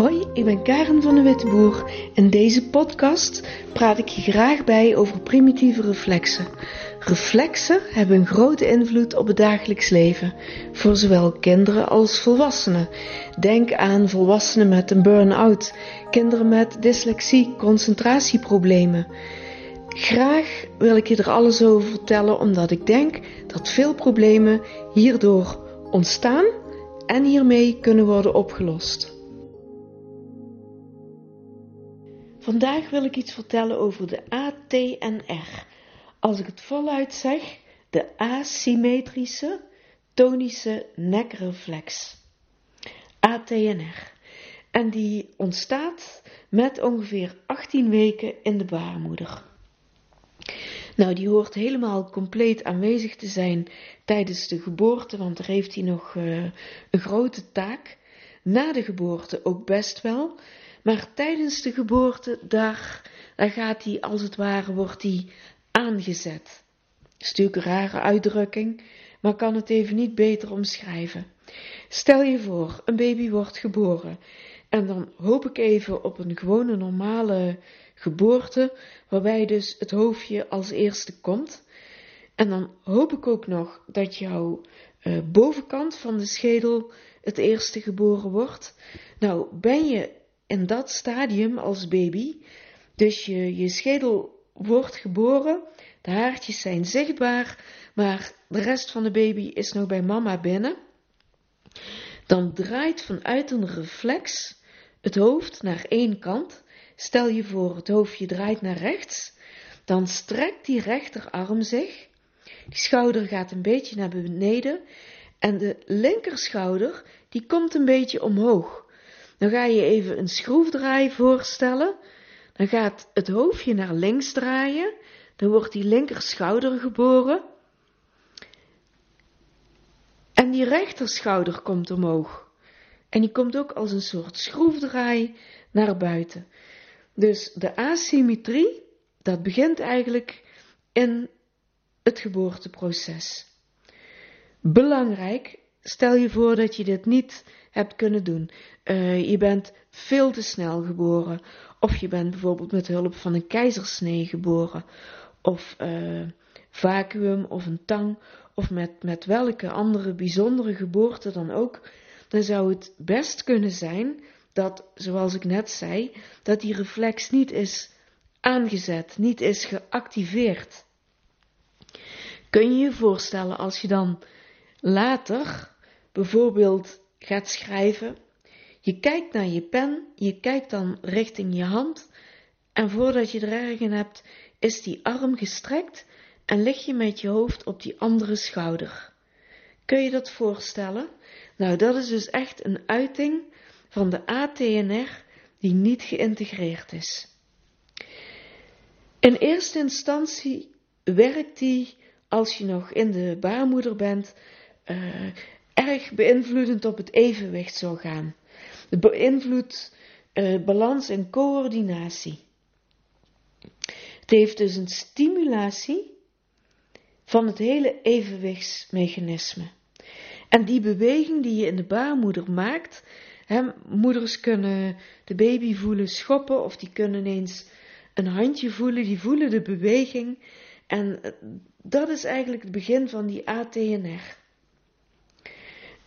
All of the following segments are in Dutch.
Hoi, ik ben Karen van de Witteboer. In deze podcast praat ik je graag bij over primitieve reflexen. Reflexen hebben een grote invloed op het dagelijks leven, voor zowel kinderen als volwassenen. Denk aan volwassenen met een burn-out, kinderen met dyslexie, concentratieproblemen. Graag wil ik je er alles over vertellen, omdat ik denk dat veel problemen hierdoor ontstaan en hiermee kunnen worden opgelost. Vandaag wil ik iets vertellen over de ATNR. Als ik het voluit zeg, de asymmetrische tonische nekreflex. ATNR. En die ontstaat met ongeveer 18 weken in de baarmoeder. Nou, die hoort helemaal compleet aanwezig te zijn tijdens de geboorte, want daar heeft hij nog uh, een grote taak. Na de geboorte ook best wel, maar tijdens de geboorte, daar, gaat hij als het ware, wordt hij aangezet. Dat is natuurlijk een rare uitdrukking, maar kan het even niet beter omschrijven. Stel je voor, een baby wordt geboren en dan hoop ik even op een gewone normale geboorte, waarbij dus het hoofdje als eerste komt. En dan hoop ik ook nog dat jouw uh, bovenkant van de schedel het eerste geboren wordt. Nou, ben je in dat stadium als baby, dus je, je schedel wordt geboren, de haartjes zijn zichtbaar, maar de rest van de baby is nog bij mama binnen. Dan draait vanuit een reflex het hoofd naar één kant. Stel je voor, het hoofdje draait naar rechts. Dan strekt die rechterarm zich. Die schouder gaat een beetje naar beneden. En de linkerschouder, die komt een beetje omhoog. Dan ga je even een schroefdraai voorstellen. Dan gaat het hoofdje naar links draaien. Dan wordt die linkerschouder geboren. En die rechterschouder komt omhoog. En die komt ook als een soort schroefdraai naar buiten. Dus de asymmetrie, dat begint eigenlijk in het geboorteproces. Belangrijk, stel je voor dat je dit niet hebt kunnen doen. Uh, je bent veel te snel geboren. Of je bent bijvoorbeeld met hulp van een keizersnee geboren. Of uh, vacuüm of een tang. Of met, met welke andere bijzondere geboorte dan ook dan zou het best kunnen zijn dat, zoals ik net zei, dat die reflex niet is aangezet, niet is geactiveerd. Kun je je voorstellen als je dan later bijvoorbeeld gaat schrijven, je kijkt naar je pen, je kijkt dan richting je hand en voordat je er erg in hebt, is die arm gestrekt en lig je met je hoofd op die andere schouder. Kun je dat voorstellen? Nou, dat is dus echt een uiting van de ATNR die niet geïntegreerd is. In eerste instantie werkt die, als je nog in de baarmoeder bent, uh, erg beïnvloedend op het evenwichtsorgaan. Het beïnvloedt uh, balans en coördinatie. Het heeft dus een stimulatie van het hele evenwichtsmechanisme. En die beweging die je in de baarmoeder maakt, hè, moeders kunnen de baby voelen schoppen of die kunnen eens een handje voelen, die voelen de beweging. En eh, dat is eigenlijk het begin van die ATNR.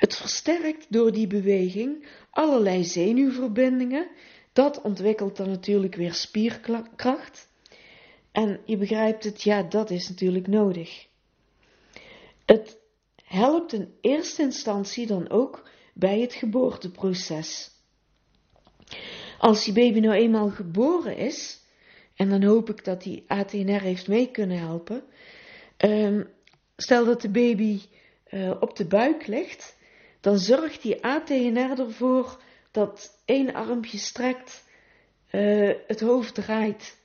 Het versterkt door die beweging allerlei zenuwverbindingen. Dat ontwikkelt dan natuurlijk weer spierkracht. En je begrijpt het, ja, dat is natuurlijk nodig. Het helpt in eerste instantie dan ook bij het geboorteproces. Als die baby nou eenmaal geboren is, en dan hoop ik dat die ATNR heeft mee kunnen helpen, um, stel dat de baby uh, op de buik ligt, dan zorgt die ATNR ervoor dat één armpje strekt, uh, het hoofd draait.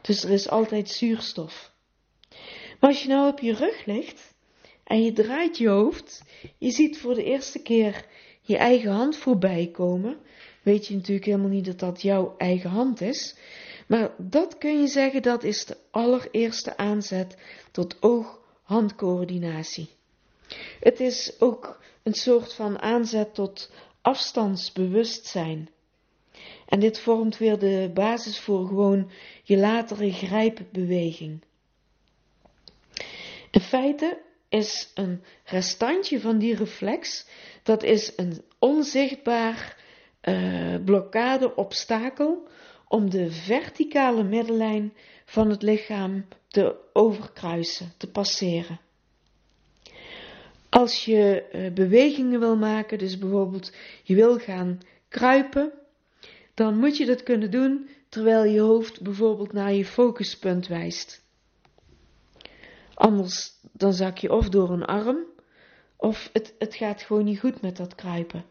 Dus er is altijd zuurstof. Maar als je nou op je rug ligt, en je draait je hoofd, je ziet voor de eerste keer je eigen hand voorbij komen, weet je natuurlijk helemaal niet dat dat jouw eigen hand is, maar dat kun je zeggen dat is de allereerste aanzet tot oog-handcoördinatie. Het is ook een soort van aanzet tot afstandsbewustzijn. En dit vormt weer de basis voor gewoon je latere grijpbeweging. In feite is een restantje van die reflex, dat is een onzichtbaar uh, blokkade, obstakel, om de verticale middellijn van het lichaam te overkruisen, te passeren. Als je uh, bewegingen wil maken, dus bijvoorbeeld je wil gaan kruipen, dan moet je dat kunnen doen terwijl je hoofd bijvoorbeeld naar je focuspunt wijst. Anders dan zak je of door een arm, of het, het gaat gewoon niet goed met dat kruipen.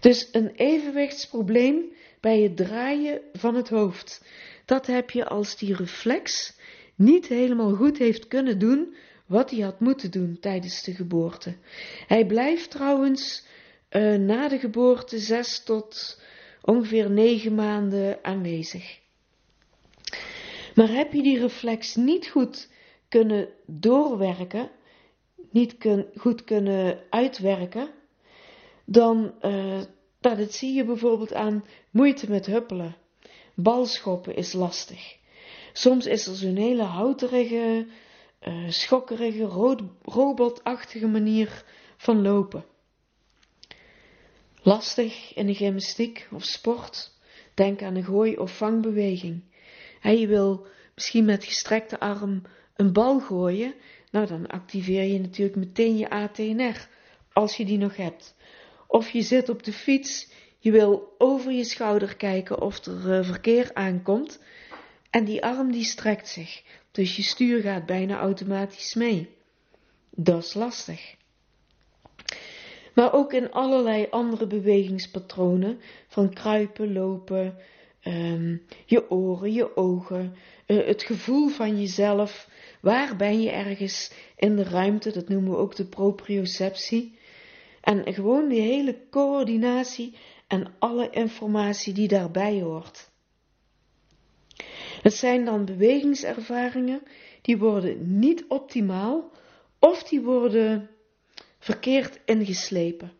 Dus een evenwichtsprobleem bij het draaien van het hoofd. Dat heb je als die reflex niet helemaal goed heeft kunnen doen wat hij had moeten doen tijdens de geboorte. Hij blijft trouwens uh, na de geboorte zes tot ongeveer negen maanden aanwezig. Maar heb je die reflex niet goed kunnen doorwerken, niet goed kunnen uitwerken, dan, uh, dat zie je bijvoorbeeld aan moeite met huppelen. Balschoppen is lastig. Soms is er zo'n hele houterige, uh, schokkerige, robotachtige manier van lopen. Lastig in de gymnastiek of sport. Denk aan een gooi- of vangbeweging. En je wil misschien met gestrekte arm een bal gooien. Nou, dan activeer je natuurlijk meteen je ATNR, als je die nog hebt. Of je zit op de fiets, je wil over je schouder kijken of er uh, verkeer aankomt. En die arm die strekt zich, dus je stuur gaat bijna automatisch mee. Dat is lastig maar ook in allerlei andere bewegingspatronen, van kruipen, lopen, um, je oren, je ogen, uh, het gevoel van jezelf, waar ben je ergens in de ruimte, dat noemen we ook de proprioceptie. En gewoon die hele coördinatie en alle informatie die daarbij hoort. Het zijn dan bewegingservaringen die worden niet optimaal of die worden verkeerd ingeslepen.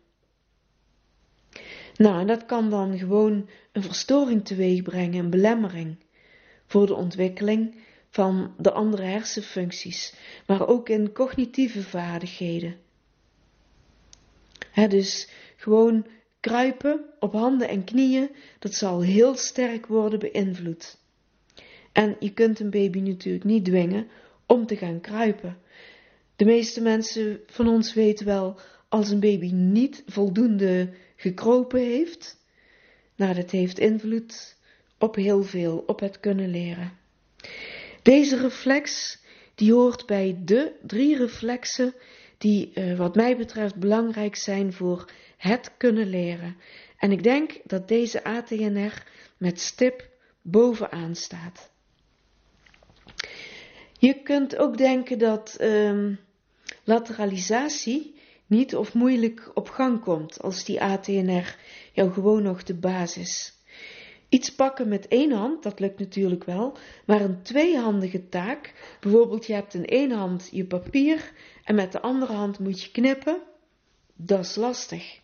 Nou, en dat kan dan gewoon een verstoring teweeg brengen, een belemmering voor de ontwikkeling van de andere hersenfuncties, maar ook in cognitieve vaardigheden. He, dus gewoon kruipen op handen en knieën, dat zal heel sterk worden beïnvloed. En je kunt een baby natuurlijk niet dwingen om te gaan kruipen. De meeste mensen van ons weten wel, als een baby niet voldoende gekropen heeft, nou dat heeft invloed op heel veel, op het kunnen leren. Deze reflex, die hoort bij de drie reflexen die uh, wat mij betreft belangrijk zijn voor het kunnen leren. En ik denk dat deze ATNR met stip bovenaan staat. Je kunt ook denken dat um, lateralisatie niet of moeilijk op gang komt als die ATNR jou gewoon nog de basis. Iets pakken met één hand, dat lukt natuurlijk wel, maar een tweehandige taak, bijvoorbeeld je hebt in één hand je papier en met de andere hand moet je knippen, dat is lastig.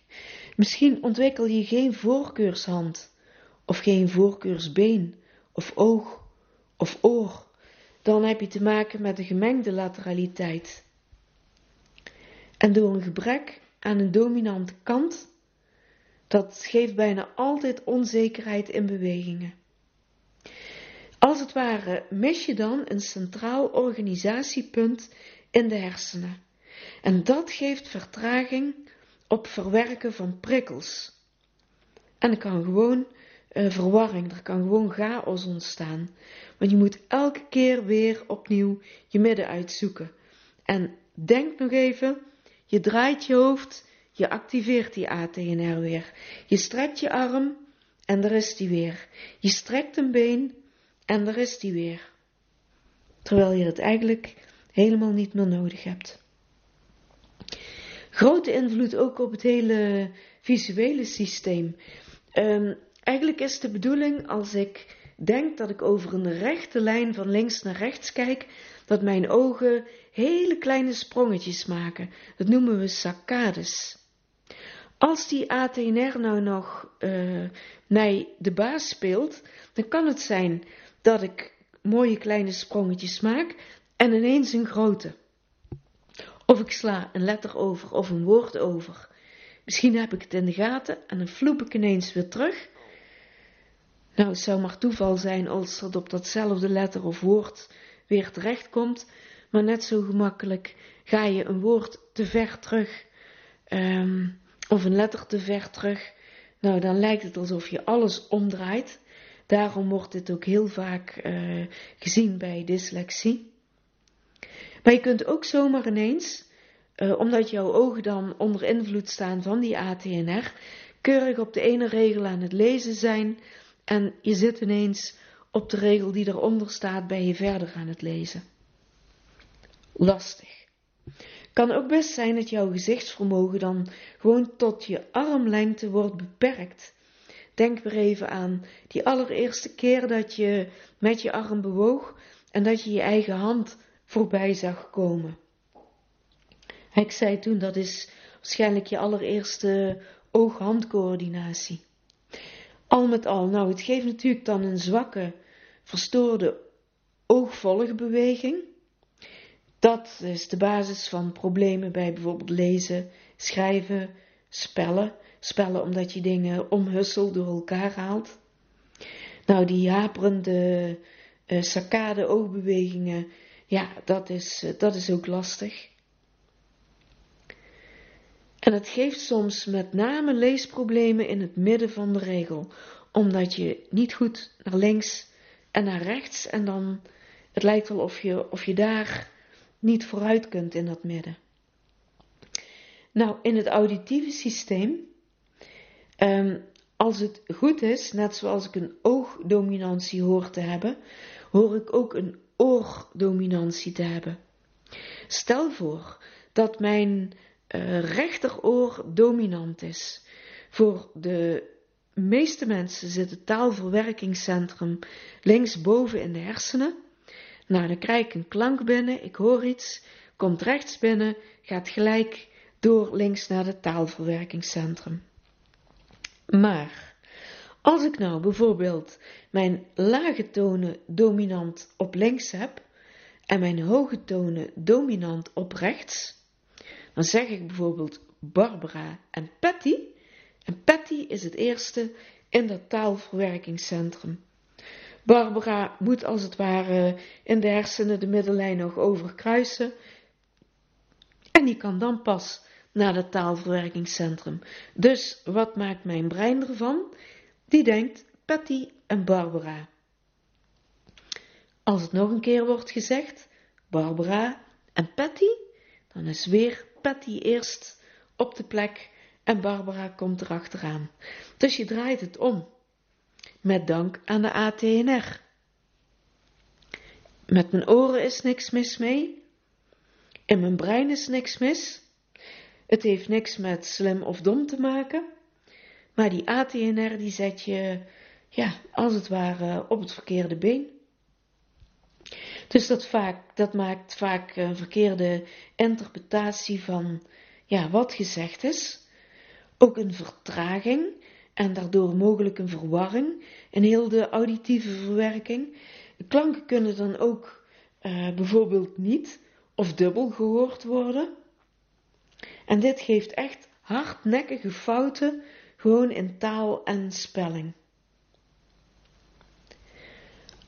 Misschien ontwikkel je geen voorkeurshand, of geen voorkeursbeen, of oog, of oor. Dan heb je te maken met een gemengde lateraliteit. En door een gebrek aan een dominante kant, dat geeft bijna altijd onzekerheid in bewegingen. Als het ware mis je dan een centraal organisatiepunt in de hersenen. En dat geeft vertraging op verwerken van prikkels. En kan gewoon uh, verwarring, er kan gewoon chaos ontstaan. Want je moet elke keer weer opnieuw je midden uitzoeken. En denk nog even, je draait je hoofd, je activeert die ATNR weer. Je strekt je arm en daar is die weer. Je strekt een been en daar is die weer. Terwijl je het eigenlijk helemaal niet meer nodig hebt. Grote invloed ook op het hele visuele systeem. Um, eigenlijk is de bedoeling als ik denk dat ik over een rechte lijn van links naar rechts kijk, dat mijn ogen hele kleine sprongetjes maken. Dat noemen we saccades. Als die ATNR nou nog uh, mij de baas speelt, dan kan het zijn dat ik mooie kleine sprongetjes maak en ineens een grote. Of ik sla een letter over of een woord over. Misschien heb ik het in de gaten en dan vloep ik ineens weer terug. Nou, het zou maar toeval zijn als het op datzelfde letter of woord weer terecht komt, maar net zo gemakkelijk ga je een woord te ver terug um, of een letter te ver terug. Nou, dan lijkt het alsof je alles omdraait. Daarom wordt dit ook heel vaak uh, gezien bij dyslexie. Maar je kunt ook zomaar ineens, uh, omdat jouw ogen dan onder invloed staan van die ATNR, keurig op de ene regel aan het lezen zijn en je zit ineens op de regel die eronder staat, ben je verder aan het lezen. Lastig. Kan ook best zijn dat jouw gezichtsvermogen dan gewoon tot je armlengte wordt beperkt. Denk weer even aan die allereerste keer dat je met je arm bewoog en dat je je eigen hand voorbij zag komen. Ik zei toen, dat is waarschijnlijk je allereerste oog-handcoördinatie. Al met al, nou, het geeft natuurlijk dan een zwakke, verstoorde oogvolgbeweging. Dat is de basis van problemen bij bijvoorbeeld lezen, schrijven, spellen. Spellen omdat je dingen omhusselt, door elkaar haalt. Nou, die haperende uh, saccade oogbewegingen, ja, dat is, uh, dat is ook lastig. En het geeft soms met name leesproblemen in het midden van de regel, omdat je niet goed naar links en naar rechts en dan, het lijkt wel of je, of je daar niet vooruit kunt in dat midden. Nou, in het auditieve systeem, um, als het goed is, net zoals ik een oogdominantie hoor te hebben, hoor ik ook een oordominantie te hebben. Stel voor dat mijn uh, rechteroor dominant is. Voor de meeste mensen zit het taalverwerkingscentrum linksboven in de hersenen. Nou, dan krijg ik een klank binnen, ik hoor iets, komt rechts binnen, gaat gelijk door links naar het taalverwerkingscentrum. Maar als ik nou bijvoorbeeld mijn lage tonen dominant op links heb en mijn hoge tonen dominant op rechts, dan zeg ik bijvoorbeeld Barbara en Patty. En Patty is het eerste in dat taalverwerkingscentrum. Barbara moet als het ware in de hersenen de middellijn nog overkruisen. En die kan dan pas naar het taalverwerkingscentrum. Dus wat maakt mijn brein ervan? Die denkt Patty en Barbara. Als het nog een keer wordt gezegd, Barbara en Patty, dan is weer Patty eerst op de plek en Barbara komt erachteraan. Dus je draait het om. Met dank aan de ATNR. Met mijn oren is niks mis mee. In mijn brein is niks mis. Het heeft niks met slim of dom te maken. Maar die ATNR die zet je, ja, als het ware op het verkeerde been. Dus dat, vaak, dat maakt vaak een verkeerde interpretatie van ja, wat gezegd is. Ook een vertraging en daardoor mogelijk een verwarring in heel de auditieve verwerking. Klanken kunnen dan ook uh, bijvoorbeeld niet of dubbel gehoord worden. En dit geeft echt hardnekkige fouten gewoon in taal en spelling.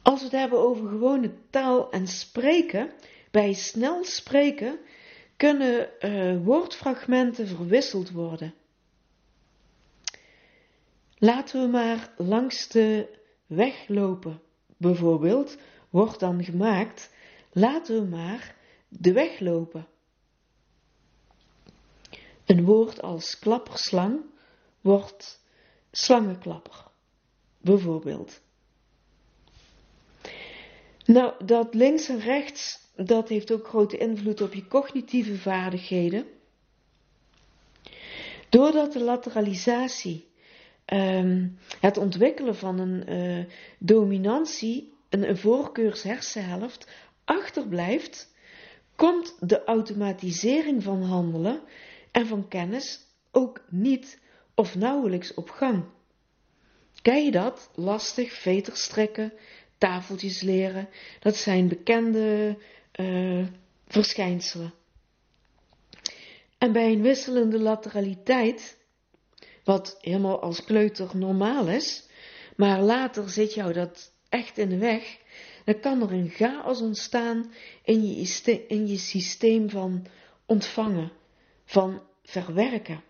Als we het hebben over gewone taal en spreken, bij snel spreken kunnen uh, woordfragmenten verwisseld worden. Laten we maar langs de weg lopen, bijvoorbeeld, wordt dan gemaakt, laten we maar de weg lopen. Een woord als klapperslang wordt slangenklapper, bijvoorbeeld. Nou, dat links en rechts, dat heeft ook grote invloed op je cognitieve vaardigheden. Doordat de lateralisatie, um, het ontwikkelen van een uh, dominantie, een, een voorkeurshersenhelft, achterblijft, komt de automatisering van handelen en van kennis ook niet of nauwelijks op gang. Ken je dat? Lastig, veters trekken, tafeltjes leren, dat zijn bekende uh, verschijnselen. En bij een wisselende lateraliteit, wat helemaal als kleuter normaal is, maar later zit jou dat echt in de weg, dan kan er een chaos ontstaan in je, in je systeem van ontvangen, van verwerken.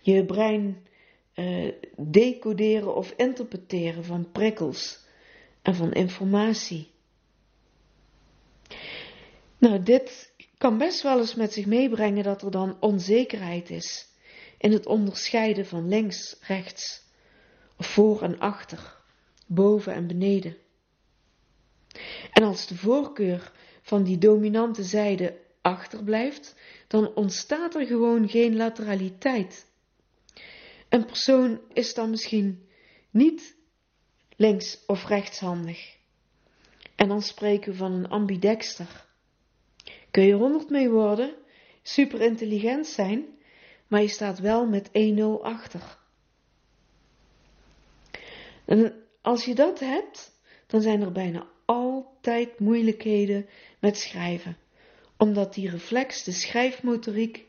Je brein uh, decoderen of interpreteren van prikkels en van informatie. Nou, dit kan best wel eens met zich meebrengen dat er dan onzekerheid is in het onderscheiden van links, rechts, voor en achter, boven en beneden. En als de voorkeur van die dominante zijde achterblijft, dan ontstaat er gewoon geen lateraliteit. Een persoon is dan misschien niet links of rechtshandig. En dan spreken we van een ambidexter. Kun je honderd mee worden, super intelligent zijn, maar je staat wel met 1-0 achter. En als je dat hebt, dan zijn er bijna altijd moeilijkheden met schrijven, omdat die reflex, de schrijfmotoriek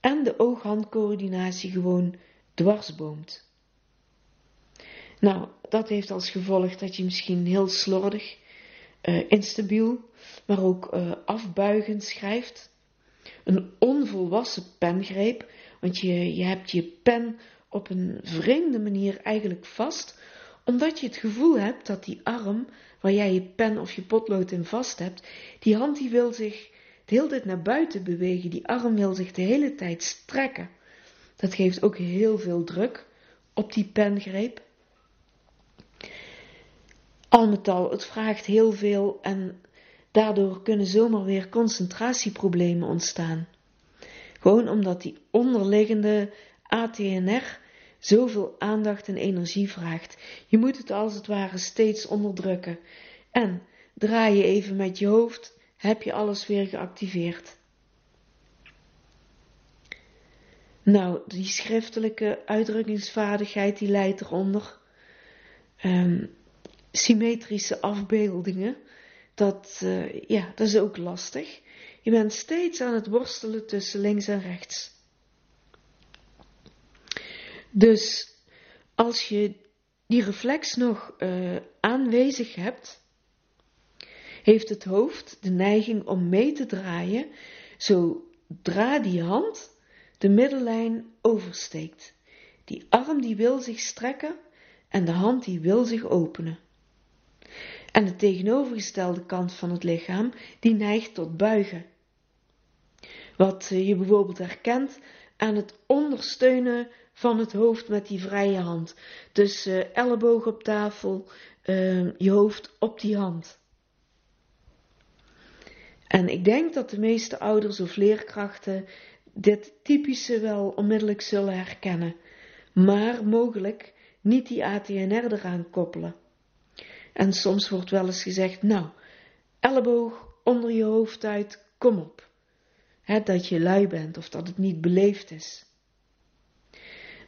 en de oog-handcoördinatie gewoon dwarsboomt. Nou, dat heeft als gevolg dat je misschien heel slordig, uh, instabiel, maar ook uh, afbuigend schrijft. Een onvolwassen pengreep, want je, je hebt je pen op een vreemde manier eigenlijk vast, omdat je het gevoel hebt dat die arm, waar jij je pen of je potlood in vast hebt, die hand die wil zich de hele tijd naar buiten bewegen, die arm wil zich de hele tijd strekken. Dat geeft ook heel veel druk op die pengreep. Al met al, het vraagt heel veel en daardoor kunnen zomaar weer concentratieproblemen ontstaan. Gewoon omdat die onderliggende ATNR zoveel aandacht en energie vraagt. Je moet het als het ware steeds onderdrukken. En draai je even met je hoofd, heb je alles weer geactiveerd. Nou, die schriftelijke uitdrukkingsvaardigheid die leidt eronder. Um, symmetrische afbeeldingen, dat, uh, ja, dat is ook lastig. Je bent steeds aan het worstelen tussen links en rechts. Dus als je die reflex nog uh, aanwezig hebt, heeft het hoofd de neiging om mee te draaien zodra die hand de middellijn oversteekt. Die arm die wil zich strekken en de hand die wil zich openen. En de tegenovergestelde kant van het lichaam die neigt tot buigen. Wat eh, je bijvoorbeeld herkent aan het ondersteunen van het hoofd met die vrije hand. Dus uh, elleboog op tafel, uh, je hoofd op die hand. En ik denk dat de meeste ouders of leerkrachten dit typische wel onmiddellijk zullen herkennen, maar mogelijk niet die ATNR eraan koppelen. En soms wordt wel eens gezegd, nou, elleboog onder je hoofd uit, kom op. Dat je lui bent of dat het niet beleefd is.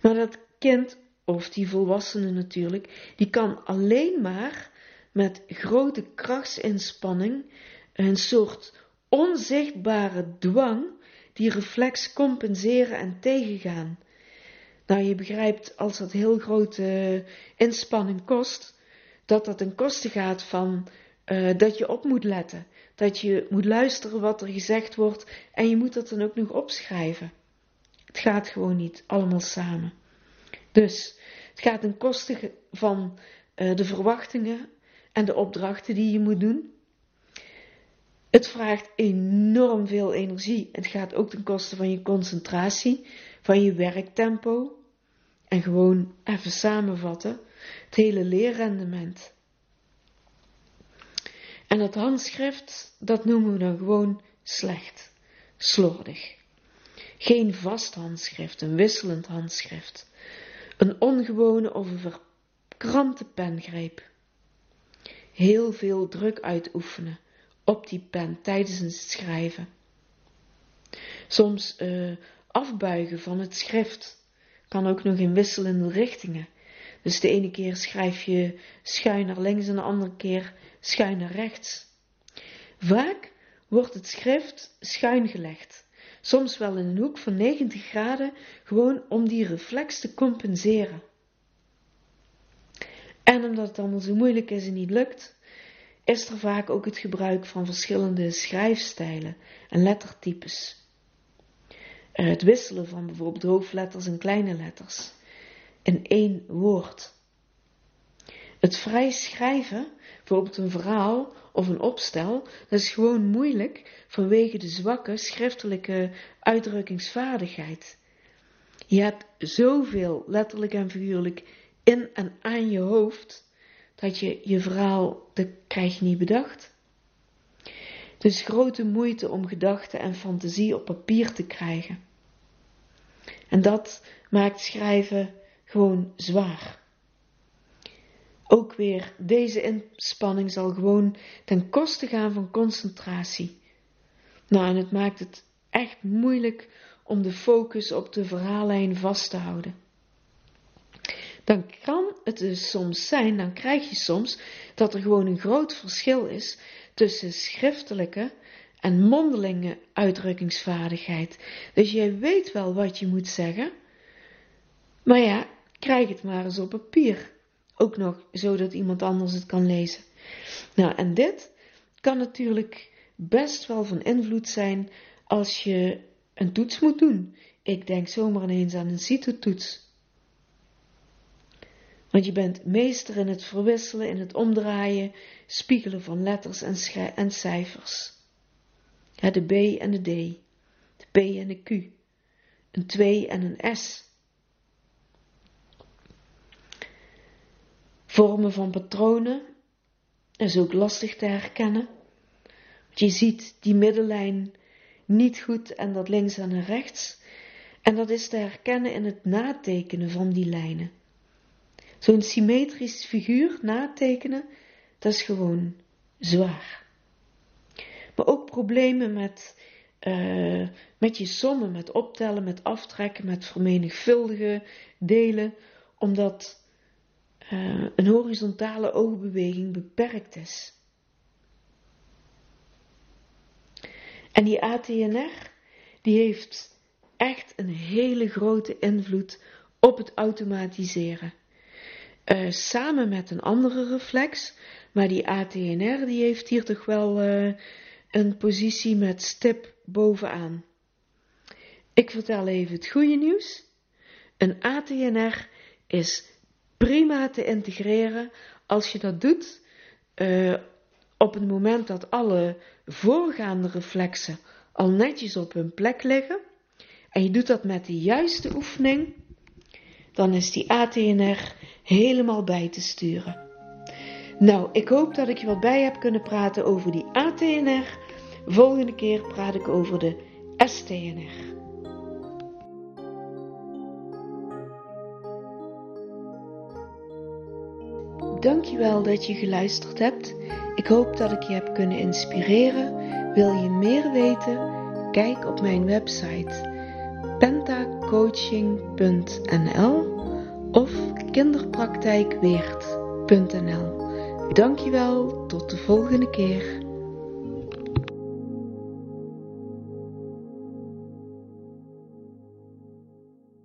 Maar dat kind, of die volwassene natuurlijk, die kan alleen maar met grote krachtsinspanning een soort onzichtbare dwang die reflex compenseren en tegengaan. Nou, je begrijpt, als dat heel grote inspanning kost, dat dat ten koste gaat van uh, dat je op moet letten, dat je moet luisteren wat er gezegd wordt en je moet dat dan ook nog opschrijven. Het gaat gewoon niet allemaal samen. Dus het gaat ten koste van uh, de verwachtingen en de opdrachten die je moet doen. Het vraagt enorm veel energie. Het gaat ook ten koste van je concentratie, van je werktempo. En gewoon even samenvatten, het hele leerrendement. En dat handschrift, dat noemen we dan gewoon slecht, slordig. Geen vast handschrift, een wisselend handschrift. Een ongewone of een verkrampte pengreep. Heel veel druk uitoefenen op die pen tijdens het schrijven. Soms uh, afbuigen van het schrift kan ook nog in wisselende richtingen. Dus de ene keer schrijf je schuin naar links en de andere keer schuin naar rechts. Vaak wordt het schrift schuin gelegd, soms wel in een hoek van 90 graden, gewoon om die reflex te compenseren. En omdat het allemaal zo moeilijk is en niet lukt, is er vaak ook het gebruik van verschillende schrijfstijlen en lettertypes. Het wisselen van bijvoorbeeld hoofdletters en kleine letters in één woord. Het vrij schrijven, bijvoorbeeld een verhaal of een opstel, dat is gewoon moeilijk vanwege de zwakke schriftelijke uitdrukkingsvaardigheid. Je hebt zoveel letterlijk en figuurlijk in en aan je hoofd dat je je verhaal, dat krijg niet bedacht. Dus grote moeite om gedachten en fantasie op papier te krijgen. En dat maakt schrijven gewoon zwaar. Ook weer, deze inspanning zal gewoon ten koste gaan van concentratie. Nou, en het maakt het echt moeilijk om de focus op de verhaallijn vast te houden. Dan kan het dus soms zijn, dan krijg je soms dat er gewoon een groot verschil is tussen schriftelijke en mondelinge uitdrukkingsvaardigheid. Dus jij weet wel wat je moet zeggen, maar ja, krijg het maar eens op papier. Ook nog zodat iemand anders het kan lezen. Nou, en dit kan natuurlijk best wel van invloed zijn als je een toets moet doen. Ik denk zomaar ineens aan een CITO-toets. Want je bent meester in het verwisselen, in het omdraaien, spiegelen van letters en, en cijfers. de B en de D, de P en de Q, een 2 en een S. Vormen van patronen is ook lastig te herkennen. Want je ziet die middenlijn niet goed en dat links en rechts. En dat is te herkennen in het natekenen van die lijnen. Zo'n symmetrisch figuur natekenen, dat is gewoon zwaar. Maar ook problemen met, uh, met je sommen, met optellen, met aftrekken, met vermenigvuldigen, delen, omdat uh, een horizontale oogbeweging beperkt is. En die ATNR, die heeft echt een hele grote invloed op het automatiseren. Uh, samen met een andere reflex, maar die ATNR die heeft hier toch wel uh, een positie met stip bovenaan. Ik vertel even het goede nieuws. Een ATNR is prima te integreren als je dat doet uh, op het moment dat alle voorgaande reflexen al netjes op hun plek liggen. En je doet dat met de juiste oefening, dan is die ATNR helemaal bij te sturen. Nou, ik hoop dat ik je wat bij heb kunnen praten over die ATNR. Volgende keer praat ik over de STNR. Dankjewel dat je geluisterd hebt. Ik hoop dat ik je heb kunnen inspireren. Wil je meer weten? Kijk op mijn website pentacoaching.nl of kinderpraktijkweert.nl. Dankjewel, tot de volgende keer.